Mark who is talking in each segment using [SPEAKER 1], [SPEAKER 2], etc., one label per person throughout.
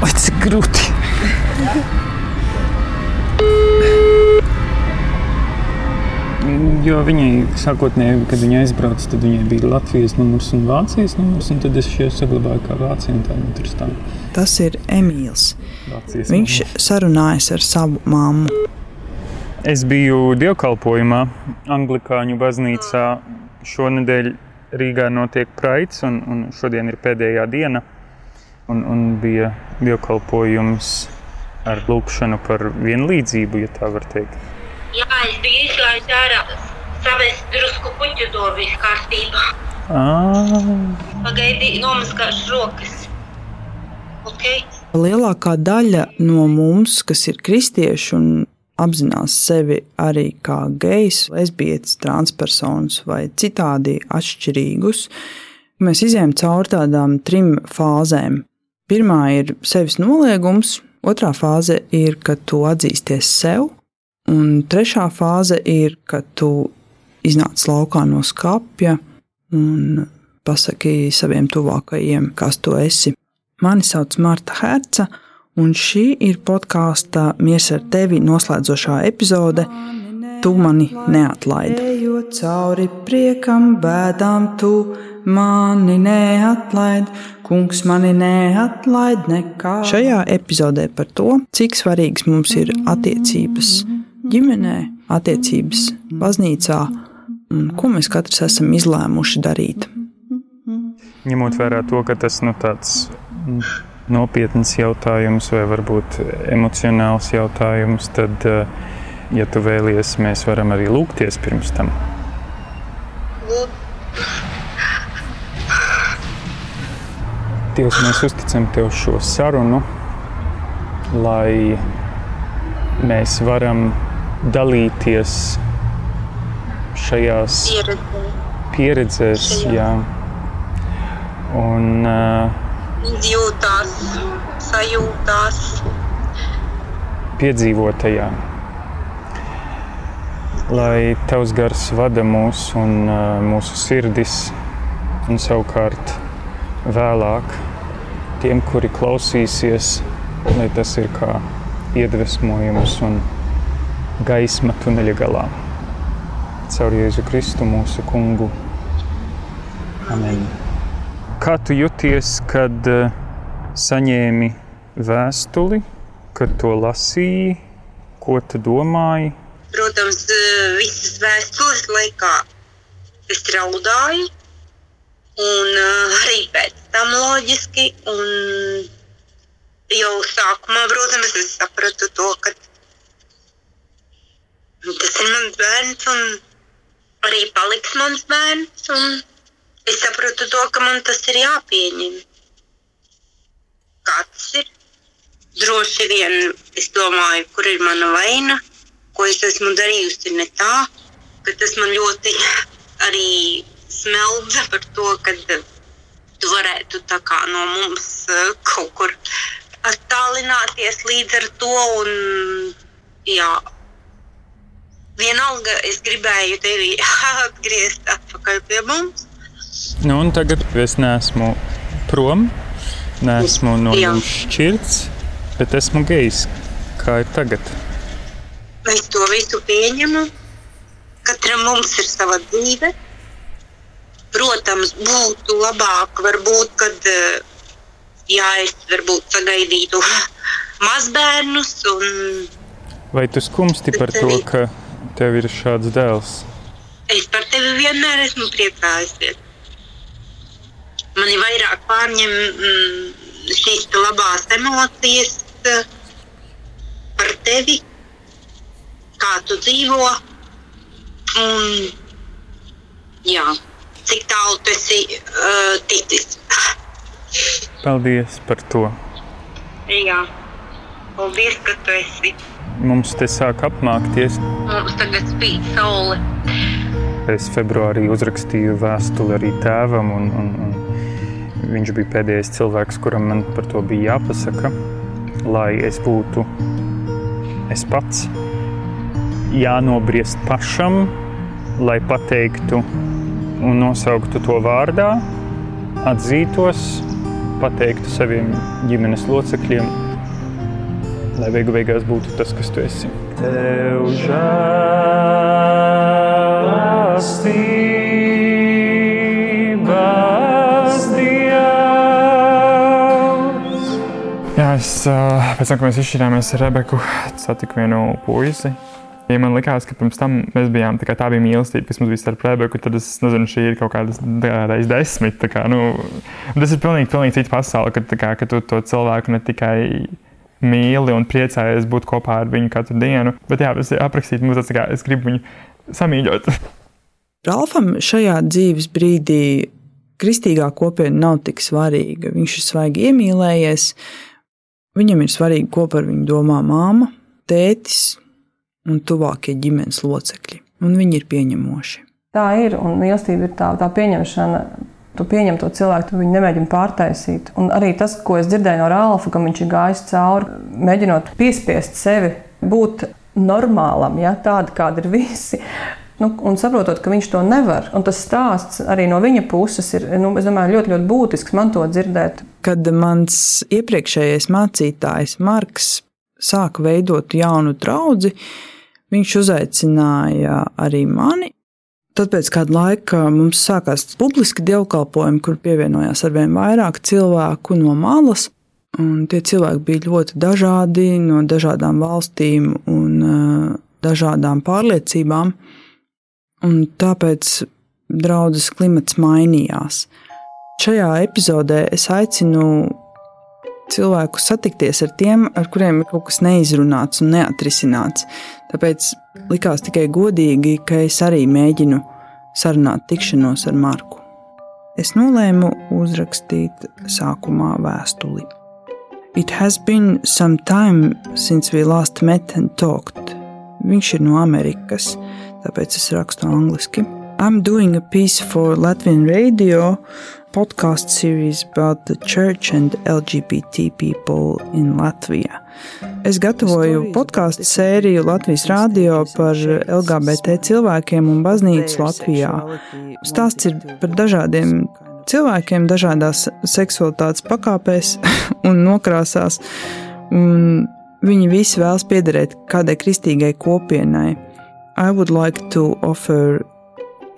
[SPEAKER 1] Vai tas ir grūti? Jo viņai sākotnēji, kad viņa aizbrauca, tad viņai bija Latvijas numurs un Vācijas numurs. Un tad es šo saglabāju kā Vācija. Tā,
[SPEAKER 2] Tas ir Emīls. Vācijas Viņš mamma. sarunājas ar savu mammu.
[SPEAKER 1] Es biju dievkalpojumā Anglikāņu baznīcā. Šonadēļ Rīgā notiek Praids, un, un šodien ir pēdējā diena. Un, un bija dievkalpojums ar lūkšanu par vienlīdzību, ja tā var teikt.
[SPEAKER 3] Jā, es biju izgājis ārā, savest drusku puķu to visu kārtībā. Pagaidīju, nomazgāšu rokas. Okay.
[SPEAKER 2] Lielākā daļa no mums, kas ir kristieši un apzinās sevi arī kā gejs, lesbietes, transpersonas vai citādi atšķirīgus, mēs izējām cauri tādām trim fāzēm. Pirmā ir sevis noliegums, otrā fāze ir, kad tu atzīsties sev, Un trešā fāze ir, kad tu iznāc laukā no skapja un pasaki saviem tuvākajiem, kas tu esi. Mani sauc Marta Herca, un šī ir podkāsta Mies ar tevi noslēdzošā epizode. Tu mani neatlaidi. Ejot cauri priekam, bēdām, tu mani neatlaidi. Kungs mani neatlaid nekā. Šajā epizodē par to, cik svarīgs mums ir attiecības ģimenē, attiecības baznīcā un ko mēs katrs esam izlēmuši darīt.
[SPEAKER 1] Ņemot vērā to, ka tas nu, tāds nopietns jautājums vai varbūt emocionāls jautājums, tad, eh, ja tu vēlies, mēs varam arī lūgties pirms tam. Dievs, mēs uzticam Tev šo sarunu, lai mēs varam dalīties šajās Pieredzē. pieredzēs. Šajā. Jā. Un,
[SPEAKER 3] uh, Izjūtās, sajūtās.
[SPEAKER 1] Piedzīvotajā. Lai Tavs gars vada mūs un uh, mūsu sirdis, un savukārt vēlāk tiem, kuri klausīsies, lai tas ir kā iedvesmojums un gaisma tuneļa galā. Caur Jēzu Kristu mūsu kungu. Amen. Kā tu jūties, kad uh, saņēmi vēstuli, kad to lasīji, ko tu domāji?
[SPEAKER 3] Protams, eh, visas vēstules laikā es raudāju, un uh, arī pēc tam loģiski. Un jau sākumā, protams, es sapratu to, ka tas ir mans bērns, un arī paliks mans bērns. Es saprotu to, ka man tas ir jāpieņem. Kā tas ir? Droši vien es domāju, kur ir mana vaina, ko es esmu darījusi ne tā, ka tas man ļoti arī smeldza par to, ka tu varētu no mums eh, kaut kur attālināties līdz ar to. Un, jā, vienalga es gribēju tevi atgriezt atpakaļ pie mums.
[SPEAKER 1] Nu, un tagad es neesmu prom, neesmu no jums šķirts, bet esmu gejs. Kā ir tagad?
[SPEAKER 3] Es to visu pieņemu. Katram mums ir sava dzīve. Protams, būtu labāk, varbūt, kad jā, es varbūt sagaidītu mazbērnus. Un...
[SPEAKER 1] Vai tu skumsti par to, ka tev ir šāds dēls?
[SPEAKER 3] Es par tevi vienmēr esmu priecājusies. Mani vairāk pārņem mm, šīs labās emocijas eh, par tevi, kā tu dzīvo. Un, jā, cik tālu tu esi uh, ticis.
[SPEAKER 1] Paldies par to.
[SPEAKER 3] Jā, paldies, ka tu esi
[SPEAKER 1] mums te sāk apmākties.
[SPEAKER 3] Mums tagad spīd saule.
[SPEAKER 1] Es februārī uzrakstīju vēstuli arī tēvam, un, un, un viņš bija pēdējais cilvēks, kuram man par to bija jāpasaka, lai es būtu es pats. Jānobriest pašam, lai pateiktu un nosauktu to vārdā, atzītos pateiktu saviem ģimenes locekļiem, lai beigu beigās būtu tas, kas tu esi. Tev žēlastības Dievs.
[SPEAKER 4] Jā, es pēc tam, kad mēs izšķirāmies ar Rebeku, satiku vienu puisi. Ja man liekas, ka pirms tam mēs bijām tā, tā bija mīlestība, kas mums bija starp Rebeku, tad es nezinu, šī ir kaut kāda reizes desmit. Kā, nu, tas ir pilnīgi, pilnīgi cita pasaule, kad, kā, ka tu to cilvēku ne tikai mīli un priecājies būt kopā ar viņu katru dienu, bet jā, es aprakstītu mums tas, kā es gribu viņu samīļot.
[SPEAKER 2] Ralfam šajā dzīves brīdī kristīgā kopiena nav tik svarīga. Viņš ir svaigi iemīlējies, viņam ir svarīgi, ko par viņu domā māma, tētis un tuvākie ģimenes locekļi, un viņi ir pieņemoši.
[SPEAKER 5] Tā ir, un mīlestība ir tā, tā pieņemšana. Tu pieņem to cilvēku, tu viņu nemēģini pārtaisīt. Un arī tas, ko es dzirdēju no Rāfa, ka viņš ir gājis cauri, mēģinot piespiest sevi būt normālam, ja, tādu, kāda ir visi. Nu, un saprotot, ka viņš to nevar. Un tas stāsts arī no viņa puses ir nu, domāju, ļoti, ļoti būtisks man to dzirdēt.
[SPEAKER 2] Kad mans iepriekšējais mācītājs Marks sāka veidot jaunu draugu, viņš uzaicināja arī mani. Tad pēc kāda laika mums sākās publiski dievkalpojumi, kur pievienojās ar vien vairāk cilvēku no malas. Un tie cilvēki bija ļoti dažādi, no dažādām valstīm un uh, dažādām pārliecībām. Un tāpēc draudzes klimats mainījās. Šajā epizodē es aicinu cilvēku satikties ar tiem, ar kuriem ir kaut kas neizrunāts un neatrisināts. Tāpēc likās tikai godīgi, ka es arī mēģinu sarunāt tikšanos ar Marku. Es nolēmu uzrakstīt sākumā vēstuli. It has been some time since we last met and talked. Viņš ir no Amerikas, tāpēc es rakstu angliski. I'm doing a piece for Latvian radio podcast series about the church and LGBT people in Latvia. Es gatavoju podkāstu sēriju Latvijas rādio par LGBT cilvēkiem un baznīcu Latvijā. Stāsts ir par dažādiem cilvēkiem, dažādās seksualitātes pakāpēs un nokrāsās, un viņi visi vēlas piederēt kādai kristīgai kopienai. I would like to offer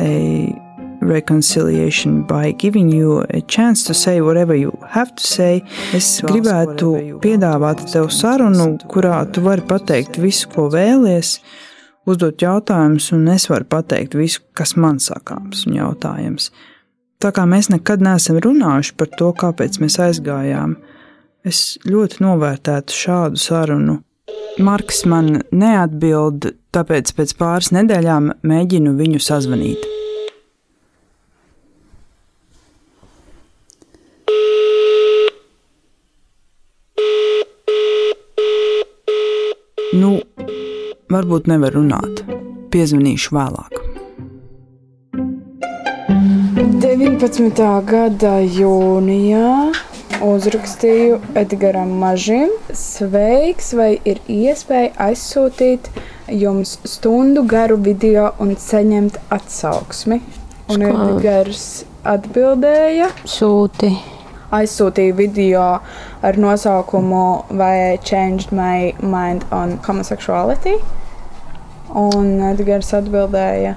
[SPEAKER 2] a reconciliation by giving you a chance to say whatever you have to say. Es gribētu piedāvāt tev sarunu, kurā tu vari pateikt visu, ko vēlies, uzdot jautājumus, un es varu pateikt visu, kas man sakāms un jautājums. Tā kā mēs nekad neesam runājuši par to, kāpēc mēs aizgājām, es ļoti novērtētu šādu sarunu. Marks man neatbild, tāpēc pēc pāris nedēļām mēģinu viņu sazvanīt. Nu, varbūt nevar runāt. Piezvanīšu vēlāk.
[SPEAKER 6] 19. gada jūnijā uzrakstīju Edgars Mažim. Sveiks, vai ir iespēja aizsūtīt jums stundu garu video un saņemt atsauksmi? Un Edgars atbildēja:
[SPEAKER 7] Sūti
[SPEAKER 6] aizsūtīju video ar nosaukumu Vai I changed my mind on homosexuality? Un Edgars atbildēja,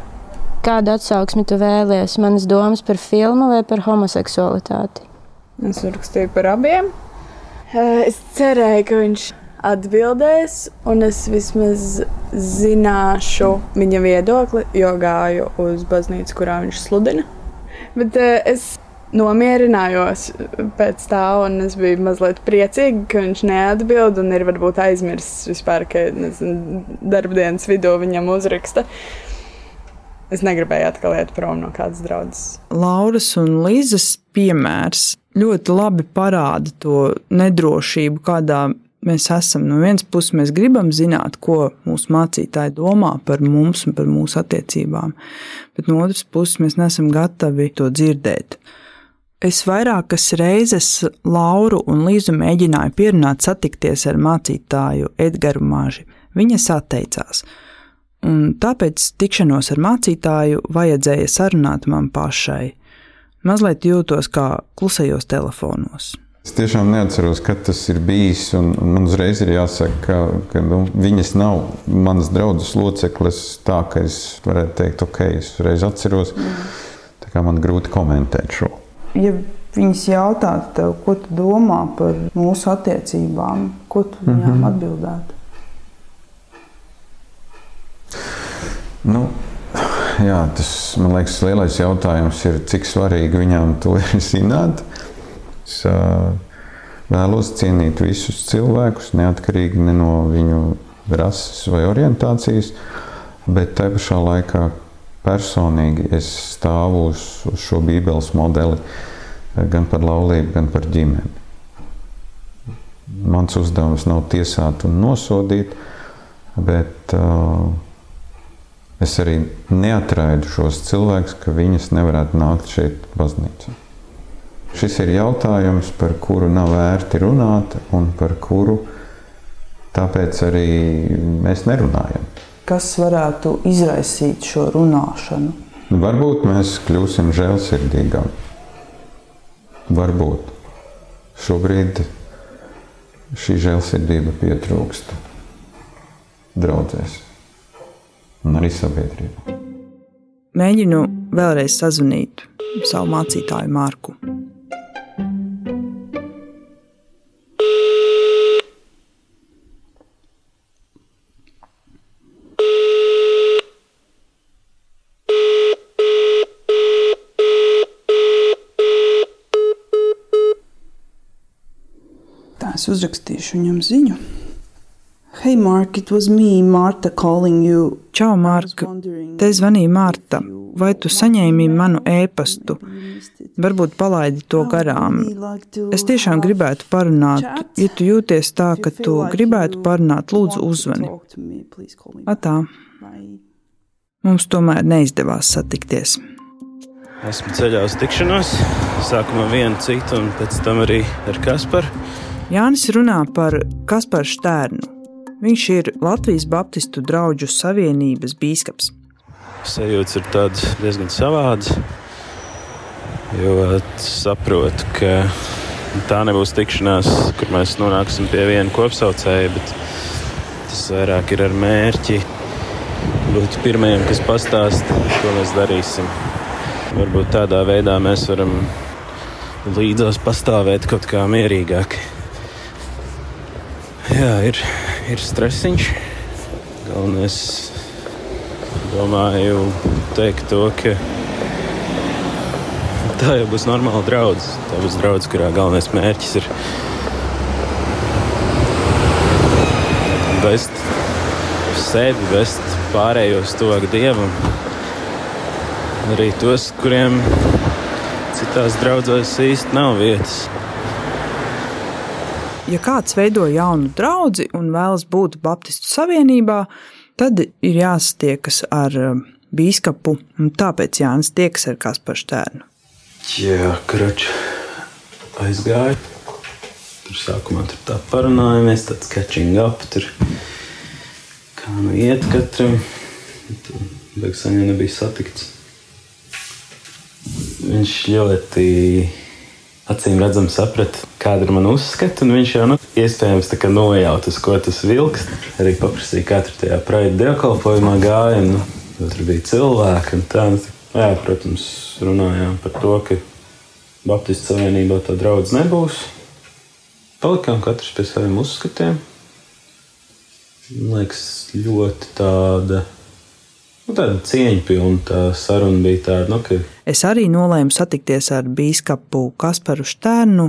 [SPEAKER 7] Kādu atsauksmi tu vēlies? Manas domas par filmu vai par homoseksualitāti?
[SPEAKER 6] Es rakstīju par abiem. Eh, Es cerēju, ka viņš atbildēs, un es vismaz zināšu viņa viedokli, jo gāju uz baznīcu, kurā viņš sludina. Bet eh, es nomierinājos pēc tā, un es biju mazliet priecīga, ka viņš neatbild un ir varbūt aizmirsis vispār, ka nezinu, darbdienas vidū viņam uzraksta. Es negribēju atkal iet prom no kādas draudzes.
[SPEAKER 2] Lauras un Līzes piemērs ļoti labi parāda to nedrošību, kādā mēs esam. No vienas puses, mēs gribam zināt, ko mūsu mācītāji domā par mums un par mūsu attiecībām, bet no otras puses, mēs neesam gatavi to dzirdēt. Es vairākas reizes Lauru un Līzu mēģināju pierunāt satikties ar mācītāju Edgars Māži. Viņas atteicās, un tāpēc tikšanos ar mācītāju vajadzēja sarunāt man pašai. Mazliet jūtos kā klusajos telefonos.
[SPEAKER 8] Es tiešām neatceros, kad tas ir bijis. Man uzreiz ir jāsaka, ka, ka nu, viņas nav manas draudzes loceklis. Tā ka es varētu teikt, ok, es uzreiz atceros. Tā kā man grūti komentēt šo.
[SPEAKER 2] Ja viņas jautātu tev, ko tu domā par mūsu attiecībām, ko tu viņām mm -hmm. atbildētu?
[SPEAKER 8] Nu, jā, tas man liekas, lielais jautājums ir, cik svarīgi viņām to ir zināt. Es uh, vēlos cienīt visus cilvēkus, neatkarīgi ne no viņu rases vai orientācijas, bet tai pašā laikā personīgi es stāvu uz, uz šo Bībeles modeli gan par laulību, gan par ģimeni. Mans uzdevums nav tiesāt un nosodīt, bet uh, es arī neatraidu šos cilvēkus, ka viņas nevarētu nākt šeit baznīcā. Šis ir jautājums, par kuru nav vērti runāt, un par kuru tāpēc arī mēs nerunājam.
[SPEAKER 2] Kas varētu izraisīt šo runāšanu?
[SPEAKER 8] Varbūt mēs kļūsim žēlsirdīgāki. Varbūt šobrīd šī žēlsirdība pietrūkst draudzēs un arī sabiedrībā.
[SPEAKER 2] Mēģinu vēlreiz sazvanīt savu mācītāju Mārku. Es uzrakstīšu viņam ziņu. Hey, Mark, it was me, Marta, calling you. Čau, Marka. Te zvanīja Marta. Vai tu saņēmi manu ēpastu? Varbūt palaidi to garām. Es tiešām gribētu parunāt. Ja tu jūties tā, ka tu gribētu parunāt, lūdzu, uzvani. Atā. Mums tomēr neizdevās satikties.
[SPEAKER 9] Esmu ceļā uz tikšanos. Sākumā vienu citu, un pēc tam arī ar Kasparu.
[SPEAKER 2] Jānis runā par Kasparu Štērnu. Viņš ir Latvijas Baptistu draugu savienības bīskaps.
[SPEAKER 9] Sajūta ir diezgan savāda, jo saprotu, ka tā nebūs tikšanās, kur mēs nonāksim pie viena kopsaucēja, bet tas vairāk ir ar mērķi būt pirmajiem, kas pastāsta, ko mēs darīsim. Varbūt tādā veidā mēs varam līdzās pastāvēt kaut kā mierīgāk. Jā, ir, ir stresiņš. Galvenais, domāju, teikt to, ka tā jau būs normāla draudzene. Tā būs draudzene, kurā galvenais mērķis ir vest sevi, vest pārējos tuvāk dievam. Arī tos, kuriem citās draudzēs īsti nav vietas.
[SPEAKER 2] Ja kāds veido jaunu draugu un vēlas būt Baptistu savienībā, tad ir jāsatiekas ar um, biskupu, un tāpēc Jānis tiekas ar Kasparu Stērnu.
[SPEAKER 9] Jā, kračs aizgāja. Tur sākumā tur tā parunājāmies, tāds catching up. Tur kā nu iet katram. Beigas viņa nebija satikts. Viņš ļoti acīm redzami saprata, kāda ir mana uzskata. Viņš jau nu, iespējams nojauta, uz ko tas vilks. Arī paprasīja, kā tur tajā praeitā dievkalpojumā gāja. Nu, tur bija cilvēki un tā. Jā, protams, runājām par to, ka Baptistu savienībā tā draudz nebūs. Palikām katrs pie saviem uzskatiem. Man liekas, ļoti tāda Nu, tāda cieņpilna tā saruna bija tāda, nu, ka.
[SPEAKER 2] Es arī nolēmu satikties ar biskupu Kasparu Štērnu,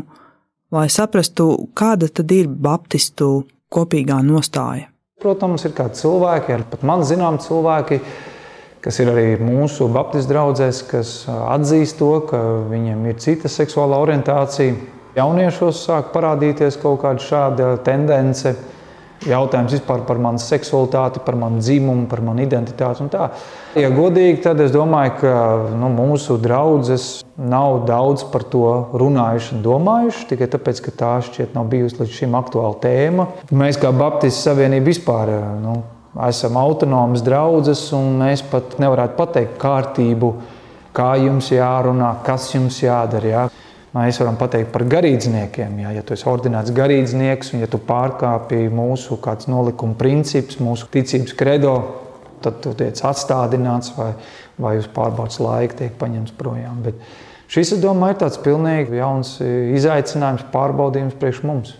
[SPEAKER 2] lai saprastu, kāda tad ir baptistu kopīgā nostāja.
[SPEAKER 10] Protams, ir kādi cilvēki, arī man zinām cilvēki, kas ir arī mūsu baptistu draugzēs, kas atzīst to, ka viņiem ir cita seksuāla orientācija. Jauniešos sāk parādīties kaut kāda šāda tendence jautājums vispār par manu seksualitāti, par manu dzimumu, par manu identitāti. Ja godīgi, tad es domāju, ka nu, mūsu draudzes nav daudz par to runājuši un domājuši, tikai tāpēc, ka tā šķiet nav bijusi līdz šim aktuāla tēma. Mēs kā Baptistu Savienība vispār nu, esam autonomas draudzes, un mēs pat nevarētu pateikt kārtību, kā jums jārunā, kas jums jādara. Jā. Mēs varam pateikt par garīdzniekiem. Jā. Ja tu esi ordināts garīdznieks un ja tu pārkāpji mūsu nolikuma principus, mūsu ticības kredo, tad tu tiec atstādināts vai, vai uz pārbaudas laiku tiek paņemts projām. Bet šis, es domāju, ir tāds pilnīgi jauns izaicinājums, pārbaudījums priekš mums.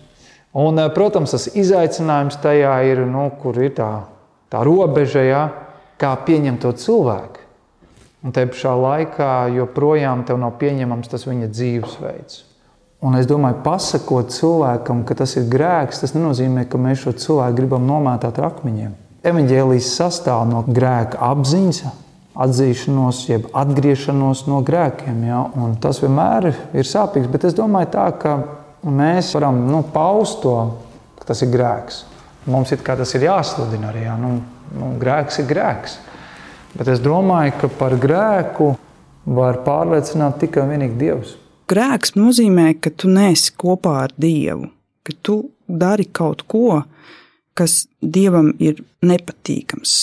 [SPEAKER 10] Un, protams, tas izaicinājums tajā ir, nu, kur ir tā, tā robeža, jā, kā pieņemt to cilvēku. Un te pašā laikā joprojām nav pieņemams tas viņa dzīvesveids. Un es domāju, pasakot cilvēkam, ka tas ir grēks, tas nenozīmē, ka mēs šo cilvēku gribam nomētāt ar akmeņiem. Evangelijas sastāv no grēka apziņas, atzīšanos, jeb atgriešanos no grēkiem. Ja? Un tas vienmēr ir sāpīgs, bet es domāju, tā, ka mēs varam nu, paust to, ka tas ir grēks. Mums ir tas ir jāsludina arī. Ja? Nu, nu, grēks ir grēks. Bet es domāju, ka par grēku var pārliecināt tikai un vienīgi Dievs.
[SPEAKER 2] Grēks nozīmē, ka tu neesi kopā ar Dievu, ka tu dari kaut ko, kas Dievam ir nepatīkams.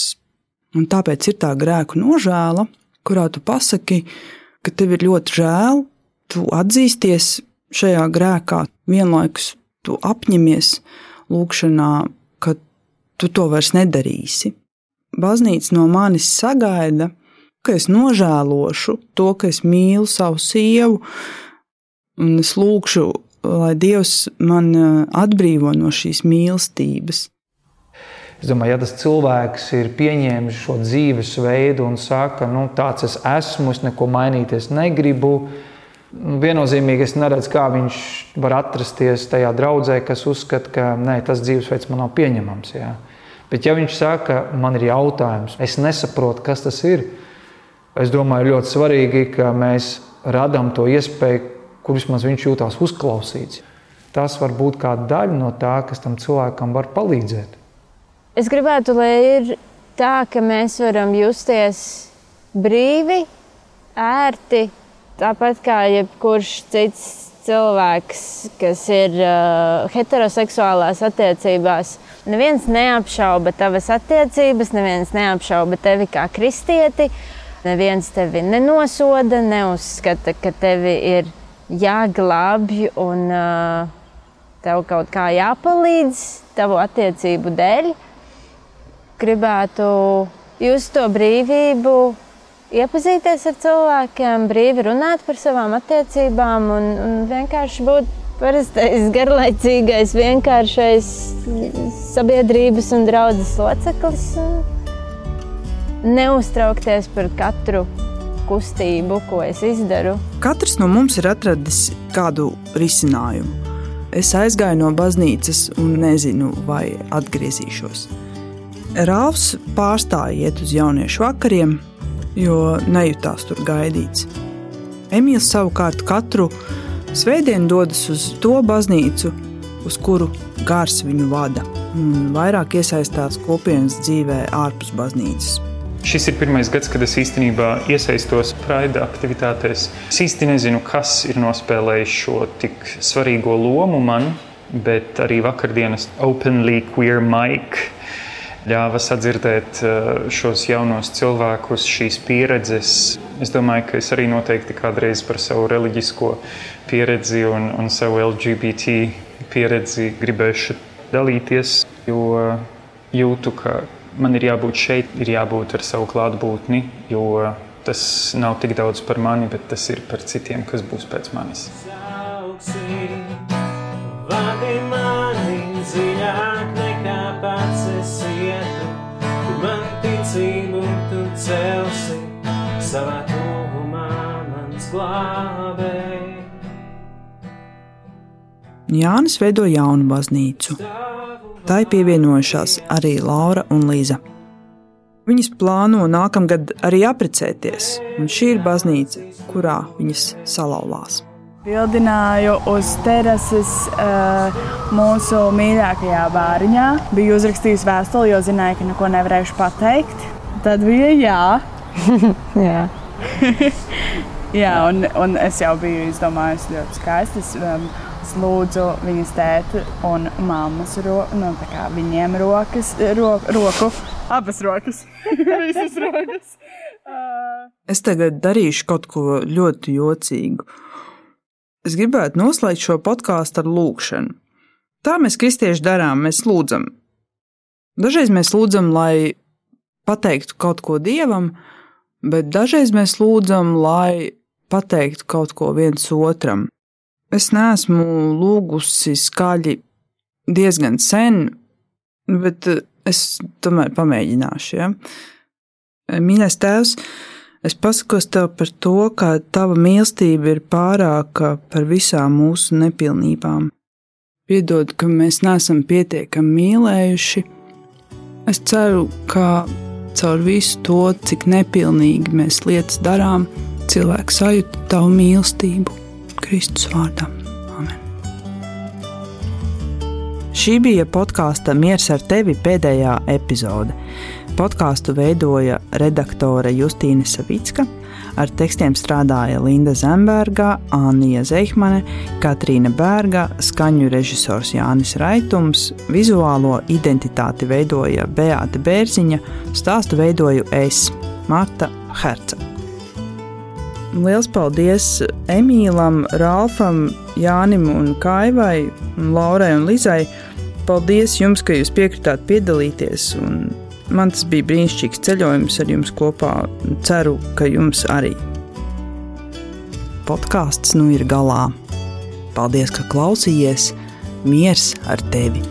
[SPEAKER 2] Un tāpēc ir tā grēku nožēla, kurā tu pasaki, ka tev ir ļoti žēl, tu atzīsties šajā grēkā, vienlaikus tu apņemies lūgšanā, ka tu to vairs nedarīsi baznīca no manis sagaida, ka es nožēlošu to, ka es mīlu savu sievu, un es lūgšu, lai Dievs man eh, atbrīvo no šīs mīlestības.
[SPEAKER 10] Es domāju, ja tas cilvēks ir pieņēmis šo dzīvesveidu un saka, nu, tāds es esmu, es neko mainīties negribu, nu, viennozīmīgi es neredzu, kā viņš var atrasties tajā draudzē, kas uzskata, ka nē, tas dzīvesveids man nav pieņemams. Jā. Bet, ja viņš saka, man ir jautājums, es nesaprotu, kas tas ir, es domāju, ļoti svarīgi, ka mēs radām to iespēju, kur vismaz viņš jūtās uzklausīts. Tas var būt kā daļa no tā, kas tam cilvēkam var palīdzēt.
[SPEAKER 7] Es gribētu, lai ir tā, ka mēs varam justies brīvi, ērti, tāpat kā jebkurš cits cilvēks, kas ir uh, heteroseksuālās attiecībās. Neviens neapšauba tavas attiecības, neviens neapšauba tevi kā kristieti. Neviens tevi nenosoda, neuzskata, ka tevi ir jāglābj un uh, tev kaut kā jāpalīdz tavu attiecību dēļ. Gribētu just to brīvību, iepazīties ar cilvēkiem, brīvi runāt par savām attiecībām un, un vienkārši būt parastais, garlaicīgais, vienkāršais sabiedrības un draudzes loceklis. Neuztraukties par katru kustību, ko es izdaru.
[SPEAKER 2] Katrs no mums ir atradis kādu risinājumu. Es aizgāju no baznīcas un nezinu, vai atgriezīšos. Rāvs pārstāja iet uz jauniešu vakariem, jo nejūtās tur gaidīts. Emīls savukārt katru Svētdien dodas uz to baznīcu, uz kuru gars viņu vada, un vairāk iesaistās kopienas dzīvē ārpus baznīcas.
[SPEAKER 1] Šis ir pirmais gads, kad es īstenībā iesaistos Pride aktivitātēs. Es īsti nezinu, kas ir nospēlējis šo tik svarīgo lomu man, bet arī vakardienas Openly Queer Mike ļāva sadzirdēt eh, šos jaunos cilvēkus, šīs pieredzes. Es domāju, ka es arī noteikti kādreiz par savu reliģisko pieredzi un, un savu LGBT pieredzi gribēšu dalīties, jo jūtu, ka man ir jābūt šeit, ir jābūt ar savu klātbūtni, jo tas nav tik daudz par mani, bet tas ir par citiem, kas būs pēc manis. Vadi celsi, savā tuvumā mans glābēji.
[SPEAKER 2] Jānis veido jaunu baznīcu. Tā ir pievienojušās arī Laura un Līza. Viņas plāno nākamgad arī apprecēties, un šī ir baznīca, kurā viņas salauzās.
[SPEAKER 6] Bildināju uz terases uh, mūsu mīļākajā bāriņā. Biju uzrakstījis vēstuli, jo zināju, ka neko nevarēšu pateikt. Tad bija jā. jā. jā, un, un es jau biju izdomājis ļoti skaisti. Es, um, es lūdzu viņas tēti un mammas ro, nu, viņiem rokas, ro, roku, abas rokas. Visas rokas.
[SPEAKER 2] Uh. Es tagad darīšu kaut ko ļoti jocīgu. es gribētu noslēgt šo podkāstu ar lūgšanu. Tā mēs kristieši darām, mēs lūdzam. Dažreiz mēs lūdzam, lai pateiktu kaut ko dievam, bet dažreiz mēs lūdzam, lai pateiktu kaut ko viens otram. Es neesmu lūgusi skaļi diezgan sen, bet es tomēr pamēģināšu. Ja? Mīļais Tēvs, Es pasakos tev par to, ka tava mīlestība ir pārāka par visām mūsu nepilnībām. Piedod, ka mēs neesam pietiekami mīlējuši. Es ceru, ka caur visu to, cik nepilnīgi mēs lietas darām, cilvēks sajūta tavu mīlestību Kristus vārdā. Amen. Šī bija podkāsta Miers ar tevi pēdējā epizode. Podkāstu veidoja redaktore Justīna Savicka, ar tekstiem strādāja Linda Zemberga, Anija Zeihmane, Katrīna Bērga, skaņu režisors Jānis Raitums, vizuālo identitāti veidoja Beāta Bērziņa, stāstu veidoju es, Marta Herca. Liels paldies Emīlam, Ralfam, Jānim un Kaivai, Laurai un Lizai. Paldies jums, ka jūs piekritāt piedalīties un Man tas bija brīnišķīgs ceļojums ar jums kopā. Ceru, ka jums arī. Podkāsts nu ir galā. Paldies, ka klausījies! Miers ar tevi!